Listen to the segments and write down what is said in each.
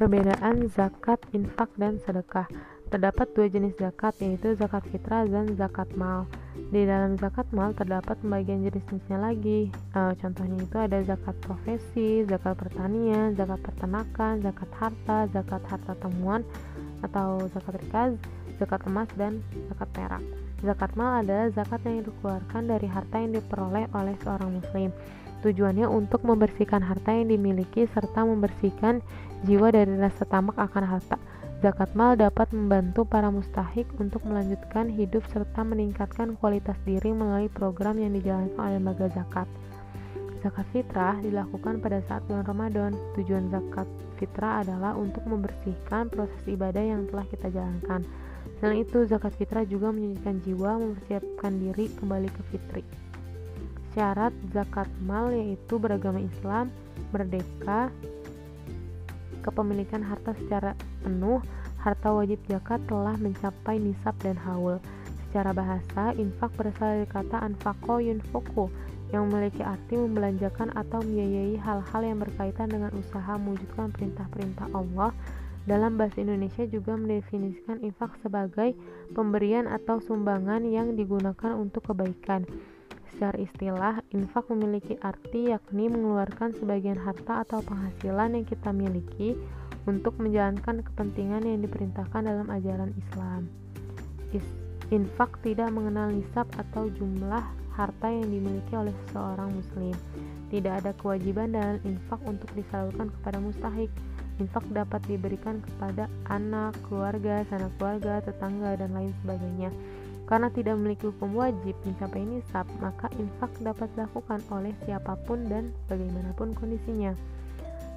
Perbedaan zakat, infak, dan sedekah. Terdapat dua jenis zakat, yaitu zakat fitrah dan zakat mal. Di dalam zakat mal terdapat pembagian jenis-jenisnya lagi. E, contohnya itu ada zakat profesi, zakat pertanian, zakat peternakan, zakat harta, zakat harta temuan atau zakat rikaz, zakat emas, dan zakat perak. Zakat mal adalah zakat yang dikeluarkan dari harta yang diperoleh oleh seorang muslim. Tujuannya untuk membersihkan harta yang dimiliki serta membersihkan jiwa dari rasa tamak akan harta. Zakat mal dapat membantu para mustahik untuk melanjutkan hidup serta meningkatkan kualitas diri melalui program yang dijalankan oleh lembaga zakat. Zakat fitrah dilakukan pada saat bulan Ramadan. Tujuan zakat fitrah adalah untuk membersihkan proses ibadah yang telah kita jalankan. Selain itu, zakat fitrah juga menyucikan jiwa, mempersiapkan diri kembali ke fitri. Syarat zakat mal yaitu beragama Islam, merdeka, kepemilikan harta secara penuh, harta wajib zakat telah mencapai nisab dan haul. Secara bahasa, infak berasal dari kata anfako yunfoku yang memiliki arti membelanjakan atau membiayai hal-hal yang berkaitan dengan usaha mewujudkan perintah-perintah Allah dalam bahasa Indonesia juga mendefinisikan infak sebagai pemberian atau sumbangan yang digunakan untuk kebaikan. Secara istilah, infak memiliki arti yakni mengeluarkan sebagian harta atau penghasilan yang kita miliki untuk menjalankan kepentingan yang diperintahkan dalam ajaran Islam. Infak tidak mengenal nisab atau jumlah harta yang dimiliki oleh seseorang muslim. Tidak ada kewajiban dalam infak untuk disalurkan kepada mustahik Infak dapat diberikan kepada anak, keluarga, sanak keluarga, tetangga, dan lain sebagainya. Karena tidak memiliki hukum wajib mencapai nisab, maka infak dapat dilakukan oleh siapa pun dan bagaimanapun kondisinya.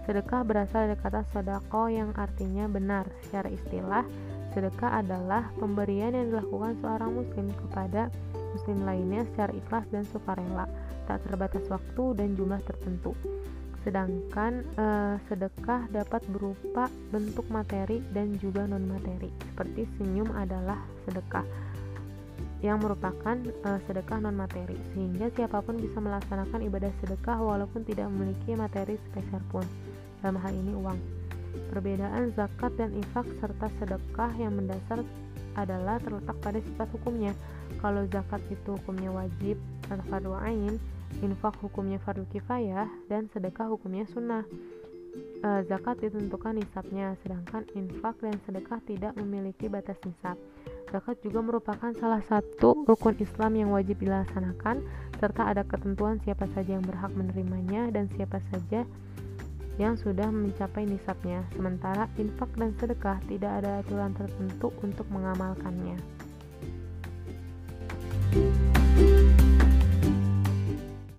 Sedekah berasal dari kata sodako yang artinya benar. Secara istilah, sedekah adalah pemberian yang dilakukan seorang muslim kepada muslim lainnya secara ikhlas dan sukarela, tak terbatas waktu dan jumlah tertentu sedangkan uh, sedekah dapat berupa bentuk materi dan juga non materi seperti senyum adalah sedekah yang merupakan uh, sedekah non materi sehingga siapa pun bisa melaksanakan ibadah sedekah walaupun tidak memiliki materi spesial pun. Dalam hal ini uang. Perbedaan zakat dan infak serta sedekah yang mendasar adalah terletak pada sifat hukumnya. Kalau zakat itu hukumnya wajib atau fardu ain infak hukumnya fardu kifayah dan sedekah hukumnya sunnah. E, zakat ditentukan nisabnya sedangkan infak dan sedekah tidak memiliki batas nisab. Zakat juga merupakan salah satu rukun Islam yang wajib dilaksanakan serta ada ketentuan siapa saja yang berhak menerimanya dan siapa saja yang sudah mencapai nisabnya. Sementara infak dan sedekah tidak ada aturan tertentu untuk mengamalkannya